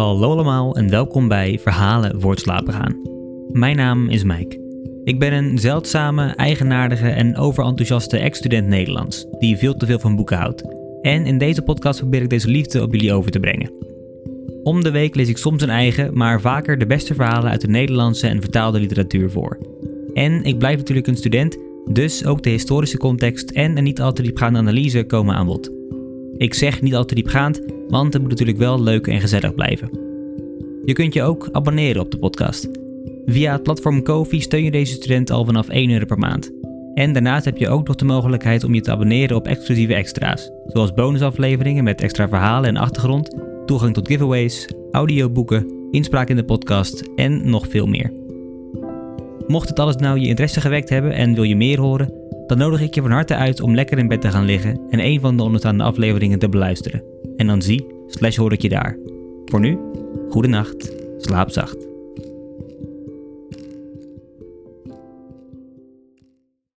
Hallo allemaal en welkom bij Verhalen voor het slapen gaan. Mijn naam is Mike. Ik ben een zeldzame, eigenaardige en overenthousiaste ex-student Nederlands die veel te veel van boeken houdt. En in deze podcast probeer ik deze liefde op jullie over te brengen. Om de week lees ik soms een eigen, maar vaker de beste verhalen uit de Nederlandse en vertaalde literatuur voor. En ik blijf natuurlijk een student, dus ook de historische context en een niet al te diepgaande analyse komen aan bod. Ik zeg niet al te diepgaand, want het moet natuurlijk wel leuk en gezellig blijven. Je kunt je ook abonneren op de podcast. Via het platform Kofi steun je deze student al vanaf 1 euro per maand. En daarnaast heb je ook nog de mogelijkheid om je te abonneren op exclusieve extra's, zoals bonusafleveringen met extra verhalen en achtergrond, toegang tot giveaways, audioboeken, inspraak in de podcast en nog veel meer. Mocht het alles nou je interesse gewekt hebben en wil je meer horen, dan nodig ik je van harte uit om lekker in bed te gaan liggen en een van de onderstaande afleveringen te beluisteren. En dan zie slash hoor ik je daar. Voor nu, goede nacht, slaap zacht.